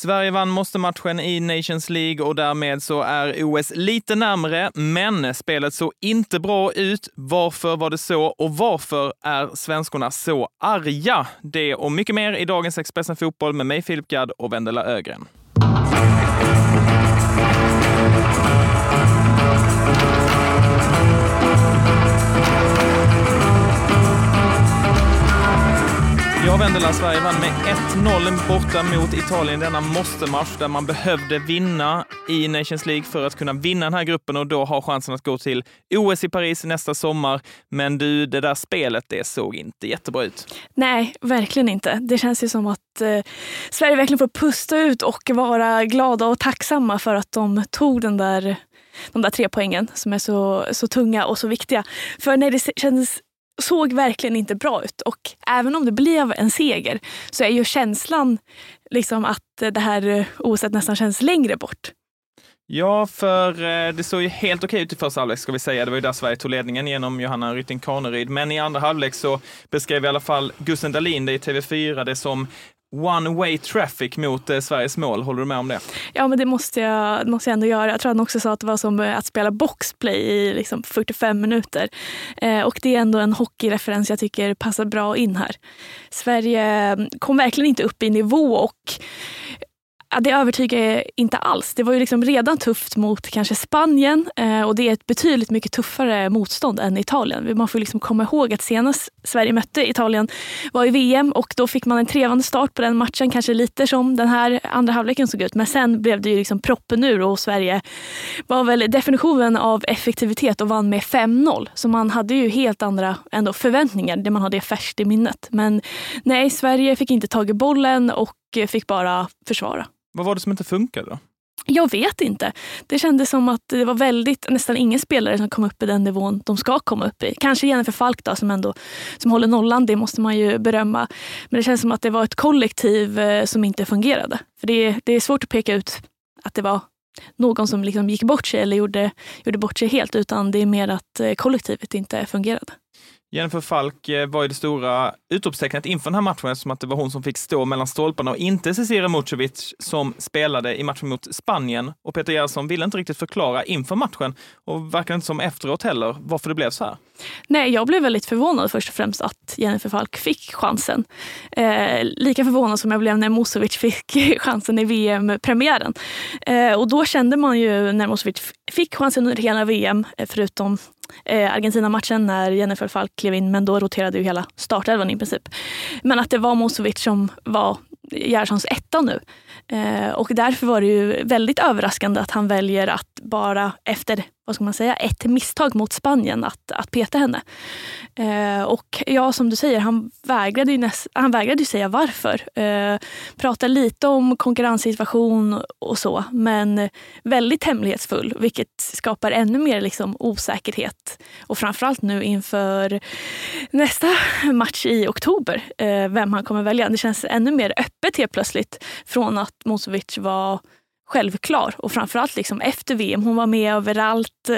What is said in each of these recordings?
Sverige vann måste-matchen i Nations League och därmed så är OS lite närmre, men spelet såg inte bra ut. Varför var det så och varför är svenskorna så arga? Det och mycket mer i dagens Expressen Fotboll med mig Filip Gadd och Vendela Ögren. Ja, Vendela, Sverige vann med 1-0 borta mot Italien denna måste-match där man behövde vinna i Nations League för att kunna vinna den här gruppen och då ha chansen att gå till OS i Paris nästa sommar. Men du, det där spelet, det såg inte jättebra ut. Nej, verkligen inte. Det känns ju som att eh, Sverige verkligen får pusta ut och vara glada och tacksamma för att de tog den där de där tre poängen som är så, så tunga och så viktiga. För nej, det kändes såg verkligen inte bra ut. Och även om det blev en seger så är ju känslan liksom att det här eh, oset nästan känns längre bort. Ja, för eh, det såg ju helt okej ut i första halvlek ska vi säga. Det var ju där Sverige tog ledningen genom Johanna Rytting Kaneryd. Men i andra halvlek så beskrev i alla fall Gusten Dahlin det i TV4 det som one way traffic mot eh, Sveriges mål. Håller du med om det? Ja, men det måste jag, måste jag ändå göra. Jag tror han också sa att det var som eh, att spela boxplay i liksom 45 minuter. Eh, och det är ändå en hockeyreferens jag tycker passar bra in här. Sverige mm, kom verkligen inte upp i nivå och det övertygar inte alls. Det var ju liksom redan tufft mot kanske Spanien eh, och det är ett betydligt mycket tuffare motstånd än Italien. Man får liksom komma ihåg att senast Sverige mötte Italien var i VM och då fick man en trevande start på den matchen, kanske lite som den här andra halvleken såg ut. Men sen blev det ju liksom proppen ur och Sverige var väl definitionen av effektivitet och vann med 5-0. Så man hade ju helt andra ändå förväntningar, det man hade färskt i minnet. Men nej, Sverige fick inte tag i bollen och fick bara försvara. Vad var det som inte funkade då? Jag vet inte. Det kändes som att det var väldigt, nästan ingen spelare som kom upp i den nivån de ska komma upp i. Kanske Jennifer Falk då, som ändå som håller nollan, det måste man ju berömma. Men det känns som att det var ett kollektiv eh, som inte fungerade. För det, det är svårt att peka ut att det var någon som liksom gick bort sig eller gjorde, gjorde bort sig helt, utan det är mer att eh, kollektivet inte fungerade. Jennifer Falk eh, var ju det stora utropstecknet inför den här matchen eftersom att det var hon som fick stå mellan stolparna och inte Cecilia Mucovic som spelade i matchen mot Spanien. Och Peter Gerhardsson ville inte riktigt förklara inför matchen och verkar inte som efteråt heller varför det blev så här. Nej, jag blev väldigt förvånad först och främst att Jennifer Falk fick chansen. Eh, lika förvånad som jag blev när Musovic fick chansen i VM-premiären. Eh, och då kände man ju när Musovic fick chansen under hela VM, eh, förutom eh, Argentina-matchen när Jennifer Falk klev in, men då roterade ju hela startelvan i princip. Men att det var Musovic som var Gerhardssons etta nu. Eh, och därför var det ju väldigt överraskande att han väljer att bara efter vad ska man säga, ett misstag mot Spanien att, att peta henne. Eh, och ja, som du säger, han vägrade ju, näst, han vägrade ju säga varför. Eh, pratade lite om konkurrenssituation och så, men väldigt hemlighetsfull, vilket skapar ännu mer liksom, osäkerhet. Och framförallt nu inför nästa match i oktober, eh, vem han kommer välja. Det känns ännu mer öppet helt plötsligt från att Mosovic var självklar. Och framförallt liksom efter VM. Hon var med överallt.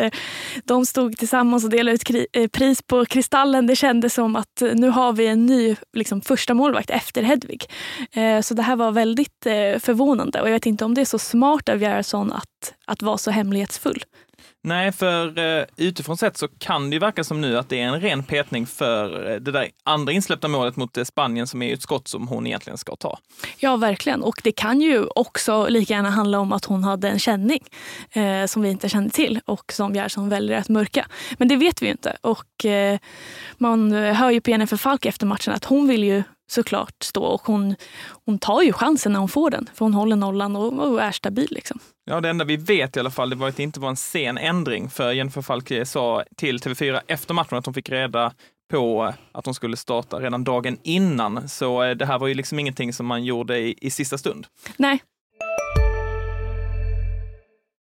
De stod tillsammans och delade ut eh, pris på Kristallen. Det kändes som att nu har vi en ny liksom, första målvakt efter Hedvig. Eh, så det här var väldigt eh, förvånande. Och jag vet inte om det är så smart av Gerhardsson att, att vara så hemlighetsfull. Nej, för eh, utifrån sett så kan det ju verka som nu att det är en ren petning för eh, det där andra insläppta målet mot eh, Spanien som är ett skott som hon egentligen ska ta. Ja, verkligen. Och det kan ju också lika gärna handla om att hon hade en känning eh, som vi inte kände till och som Gerson väljer att mörka. Men det vet vi ju inte. Och man hör ju på Jennifer Falk efter matchen att hon vill ju såklart stå och hon, hon tar ju chansen när hon får den. För hon håller nollan och, och är stabil. Liksom. Ja, det enda vi vet i alla fall, det var att det inte var en sen ändring. För Jennifer Falk sa till TV4 efter matchen att hon fick reda på att hon skulle starta redan dagen innan. Så eh, det här var ju liksom ingenting som man gjorde i, i sista stund. Nej.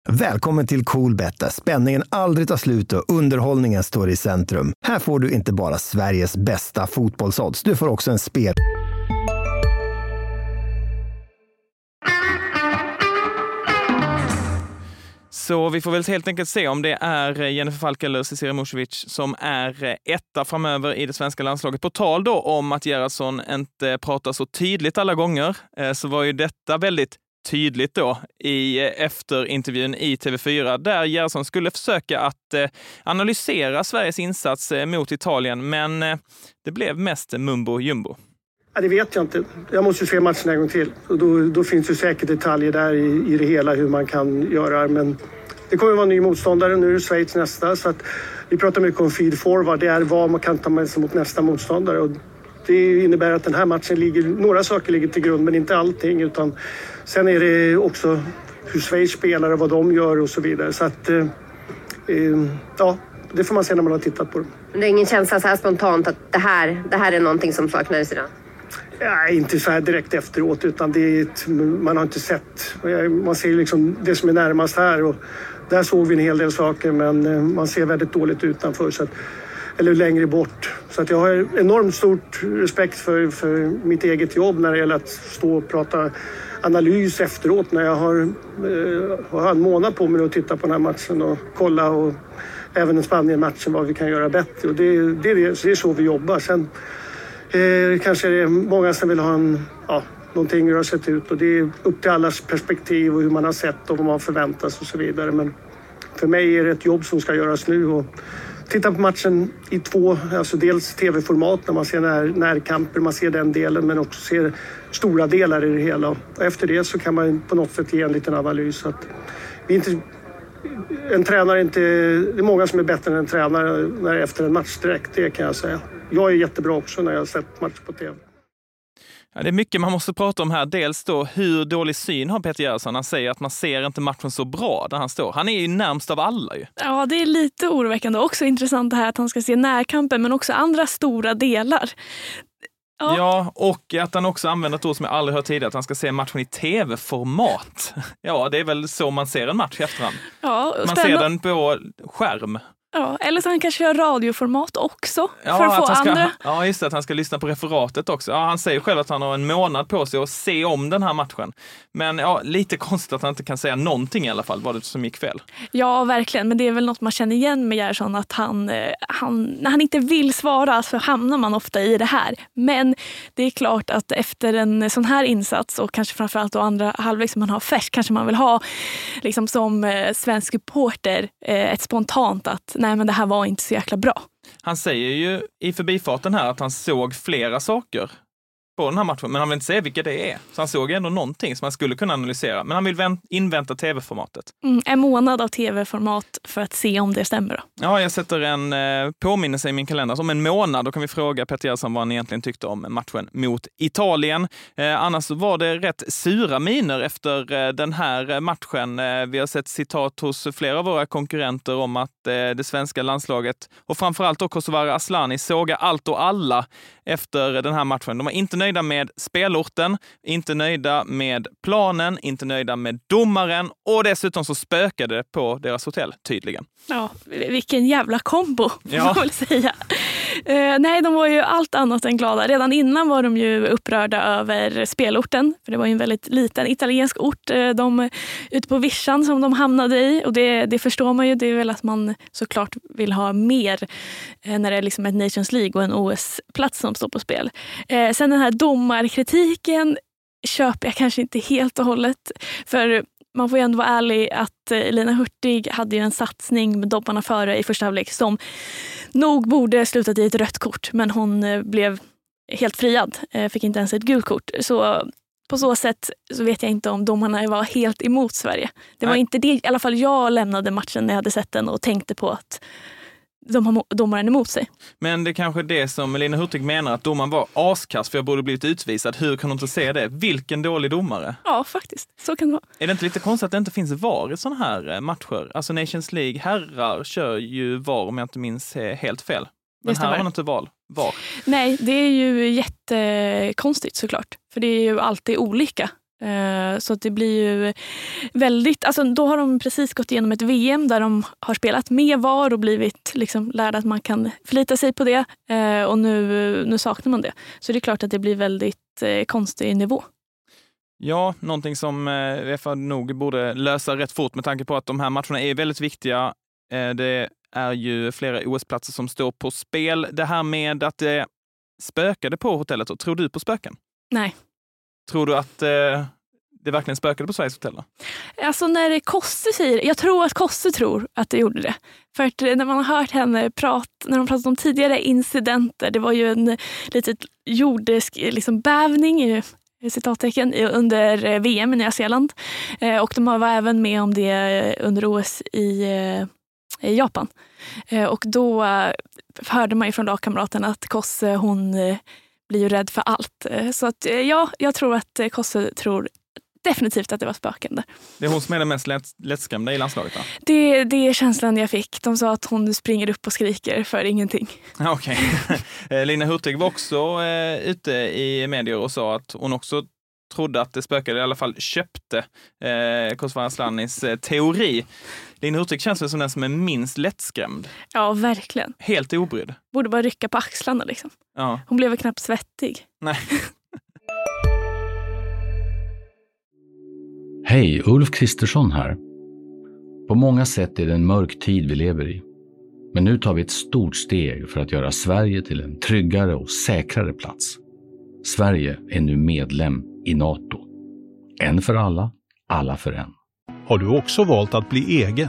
Välkommen till Coolbet där spänningen aldrig tar slut och underhållningen står i centrum. Här får du inte bara Sveriges bästa fotbollsodds, du får också en spel... Så vi får väl helt enkelt se om det är eh, Jennifer Falk eller Cecilia Musovic som är eh, etta framöver i det svenska landslaget. På tal då om att Gerhardsson inte pratar så tydligt alla gånger, eh, så var ju detta väldigt tydligt då i efterintervjun i TV4 där Gerhardsson skulle försöka att analysera Sveriges insats mot Italien, men det blev mest mumbo jumbo. Ja, det vet jag inte. Jag måste ju se matchen en gång till. Och då, då finns det säkert detaljer där i, i det hela hur man kan göra. Men det kommer att vara en ny motståndare. Nu är det Schweiz nästa. Så att vi pratar mycket om feed forward. Det är vad man kan ta med sig mot nästa motståndare. Och det innebär att den här matchen ligger... Några saker ligger till grund, men inte allting. Utan sen är det också hur Schweiz spelar och vad de gör och så vidare. Så att... Eh, eh, ja, det får man se när man har tittat på det. Men det är ingen känsla så här spontant att det här, det här är någonting som saknades idag? Nej, inte så här direkt efteråt, utan det är ett, man har inte sett. Man ser liksom det som är närmast här och där såg vi en hel del saker, men eh, man ser väldigt dåligt utanför. Så att, eller längre bort. Så att jag har enormt stort respekt för, för mitt eget jobb när det gäller att stå och prata analys efteråt när jag har, eh, har en månad på mig att titta på den här matchen och kolla och även Spanien-matchen vad vi kan göra bättre. Och det, det, det, det är så vi jobbar. Sen eh, kanske det är många som vill ha en, ja, någonting hur det har sett ut och det är upp till allas perspektiv och hur man har sett och vad man förväntas och så vidare. Men för mig är det ett jobb som ska göras nu och titta på matchen i två, alltså dels tv-format när man ser när, närkamper, man ser den delen men också ser stora delar i det hela. Och efter det så kan man på något sätt ge en liten analys. Att vi inte, en tränare inte, det är många som är bättre än en tränare när, efter en match direkt, det kan jag säga. Jag är jättebra också när jag har sett match på tv. Ja, det är mycket man måste prata om här. Dels då hur dålig syn har Peter Gerhardsson. Han säger att man ser inte matchen så bra där han står. Han är ju närmst av alla ju. Ja, det är lite oroväckande. Också intressant det här att han ska se närkampen men också andra stora delar. Ja. ja. och att han också använder ett ord som jag aldrig hört tidigare, att han ska se matchen i tv-format. Ja, det är väl så man ser en match i efterhand. Ja, man ser den på skärm. Ja, eller så han kanske kör radioformat också ja, för att få ska, andra. Ja, just det, att han ska lyssna på referatet också. Ja, han säger själv att han har en månad på sig att se om den här matchen. Men ja, lite konstigt att han inte kan säga någonting i alla fall, vad det som gick fel. Ja, verkligen. Men det är väl något man känner igen med Gerson, att han, eh, han, när han inte vill svara så hamnar man ofta i det här. Men det är klart att efter en sån här insats och kanske framförallt då andra halvlek som man har färskt kanske man vill ha liksom som eh, svensk supporter eh, ett spontant att nej men det här var inte så jäkla bra. Han säger ju i förbifarten här att han såg flera saker på den här matchen, men han vill inte säga vilka det är. Så han såg ändå någonting som han skulle kunna analysera, men han vill invänta tv-formatet. Mm, en månad av tv-format för att se om det stämmer. Då. Ja, jag sätter en eh, påminnelse i min kalender. Om en månad då kan vi fråga Peter Gerhardsson vad han egentligen tyckte om matchen mot Italien. Eh, annars var det rätt sura miner efter eh, den här matchen. Eh, vi har sett citat hos flera av våra konkurrenter om att eh, det svenska landslaget och framförallt då Kosovare Asllani såga allt och alla efter den här matchen. De var inte nöjda med spelorten, inte nöjda med planen, inte nöjda med domaren och dessutom så spökade det på deras hotell, tydligen. Ja, vilken jävla kombo, får ja. man väl säga. Eh, nej, de var ju allt annat än glada. Redan innan var de ju upprörda över spelorten. För Det var ju en väldigt liten italiensk ort eh, de, ute på vischan som de hamnade i. Och det, det, förstår man ju. Det är väl att man såklart vill ha mer eh, när det är liksom ett Nations League och en OS-plats som står på spel. Eh, sen den här domarkritiken köper jag kanske inte helt och hållet. För man får ju ändå vara ärlig att Lina Hurtig hade ju en satsning med dobbarna före i första halvlek som nog borde slutat i ett rött kort, men hon eh, blev helt friad. Eh, fick inte ens ett gult kort. Så på så sätt så vet jag inte om domarna var helt emot Sverige. Det var Nej. inte det, i alla fall jag lämnade matchen när jag hade sett den och tänkte på att de har domaren emot sig. Men det är kanske det som Lina Hurtig menar, att domaren var askass för jag borde blivit utvisad. Hur kan hon inte se det? Vilken dålig domare! Ja, faktiskt. Så kan det vara. Är det inte lite konstigt att det inte finns VAR i sådana här eh, matcher? Alltså Nations League herrar kör ju VAR om jag inte minns helt fel. Men här har man inte val. VAR. Nej, det är ju jättekonstigt såklart. För det är ju alltid olika Eh, så det blir ju väldigt... Alltså då har de precis gått igenom ett VM där de har spelat med VAR och blivit liksom lärda att man kan förlita sig på det. Eh, och nu, nu saknar man det. Så det är klart att det blir väldigt eh, konstig nivå. Ja, någonting som Uefa nog borde lösa rätt fort med tanke på att de här matcherna är väldigt viktiga. Det är ju flera OS-platser som står på spel. Det här med att det spökade på hotellet, tror du på spöken? Nej. Tror du att eh, det verkligen spökade på Sveriges hotell? Då? Alltså när Kosse säger Jag tror att Kosse tror att det gjorde det. För att eh, när man har hört henne prata, när hon pratat om tidigare incidenter, det var ju en litet jordisk eh, liksom, bävning eh, citattecken, under VM i Nya Zeeland. Eh, och de var även med om det under OS i, eh, i Japan. Eh, och då hörde man ju från lagkamraterna att Kosse hon blir ju rädd för allt. Så att, ja, jag tror att Kosse tror definitivt att det var spöken där. Det är hon som är den mest lätt, lättskrämda i landslaget? Då? Det, det är känslan jag fick. De sa att hon springer upp och skriker för ingenting. Okej. Okay. Lina Hurtig var också eh, ute i medier och sa att hon också trodde att det spökade, i alla fall köpte eh, Kosovare Aslanis eh, teori. Lina Hurtig känns väl som den som är minst lättskrämd. Ja, verkligen. Helt obrydd. Borde bara rycka på axlarna liksom. Ja. Hon blev knappt svettig. Nej. Hej, Ulf Kristersson här. På många sätt är det en mörk tid vi lever i. Men nu tar vi ett stort steg för att göra Sverige till en tryggare och säkrare plats. Sverige är nu medlem i Nato. En för alla, alla för en. Har du också valt att bli egen?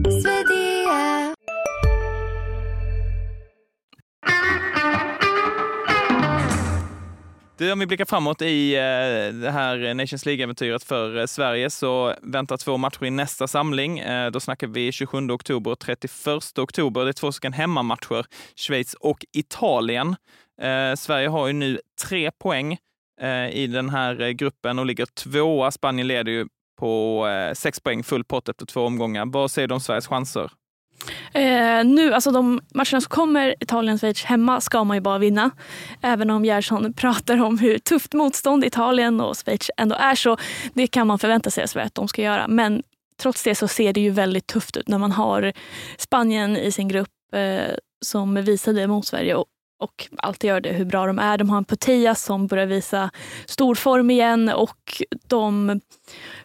Du, om vi blickar framåt i eh, det här Nations League-äventyret för eh, Sverige så väntar två matcher i nästa samling. Eh, då snackar vi 27 oktober och 31 oktober. Det är två stycken hemmamatcher, Schweiz och Italien. Sverige har ju nu tre poäng i den här gruppen och ligger tvåa. Spanien leder ju på sex poäng, full pott efter två omgångar. Vad säger du om Sveriges chanser? Eh, nu, alltså de matcherna som kommer, Italien-Schweiz hemma, ska man ju bara vinna. Även om Gerson pratar om hur tufft motstånd Italien och Schweiz ändå är så det kan man förvänta sig att de ska göra. Men trots det så ser det ju väldigt tufft ut när man har Spanien i sin grupp eh, som visade mot Sverige och, och alltid gör det hur bra de är. De har en Putellas som börjar visa stor form igen och de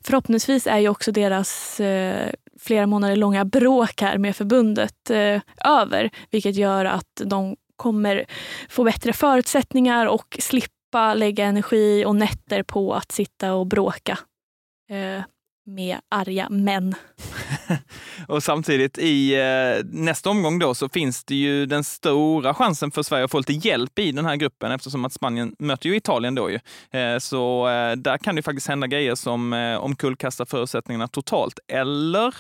förhoppningsvis är ju också deras eh, flera månader långa bråk här med förbundet eh, över, vilket gör att de kommer få bättre förutsättningar och slippa lägga energi och nätter på att sitta och bråka eh, med arga män. och samtidigt i eh, nästa omgång då så finns det ju den stora chansen för Sverige att få lite hjälp i den här gruppen eftersom att Spanien möter ju Italien då ju. Eh, så eh, där kan det faktiskt hända grejer som eh, omkullkastar förutsättningarna totalt. Eller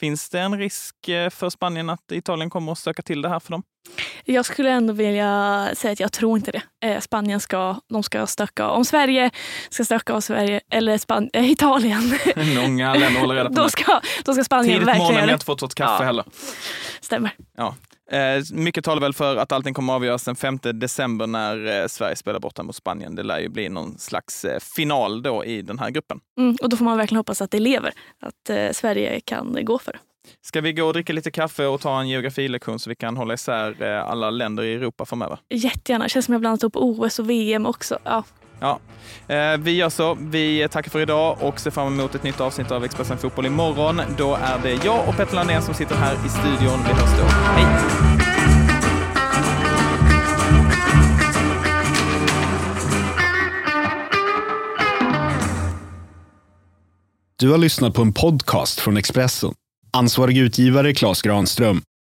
Finns det en risk eh, för Spanien att Italien kommer att stöka till det här för dem? Jag skulle ändå vilja säga att jag tror inte det. Eh, Spanien ska, de ska stöka om Sverige, ska stöka av Sverige, eller Span äh, Italien. Många länder håller reda på då ska, då ska Spanien Tidigt verkligen morgon, jag har inte fått kaffe ja. heller. Stämmer. Ja. Eh, mycket talar väl för att allting kommer avgöras den 5 december när eh, Sverige spelar borta mot Spanien. Det lär ju bli någon slags eh, final då i den här gruppen. Mm, och då får man verkligen hoppas att det lever, att Sverige kan gå för det. Ska vi gå och dricka lite kaffe och ta en geografilektion så vi kan hålla isär alla länder i Europa framöver? Jättegärna. Det känns som jag blandat upp OS och VM också. Ja. Ja, eh, vi gör så. Vi tackar för idag och ser fram emot ett nytt avsnitt av Expressen Fotboll imorgon. Då är det jag och Petter Landén som sitter här i studion. Vi hörs då. Hej! Du har lyssnat på en podcast från Expressen. Ansvarig utgivare Klas Granström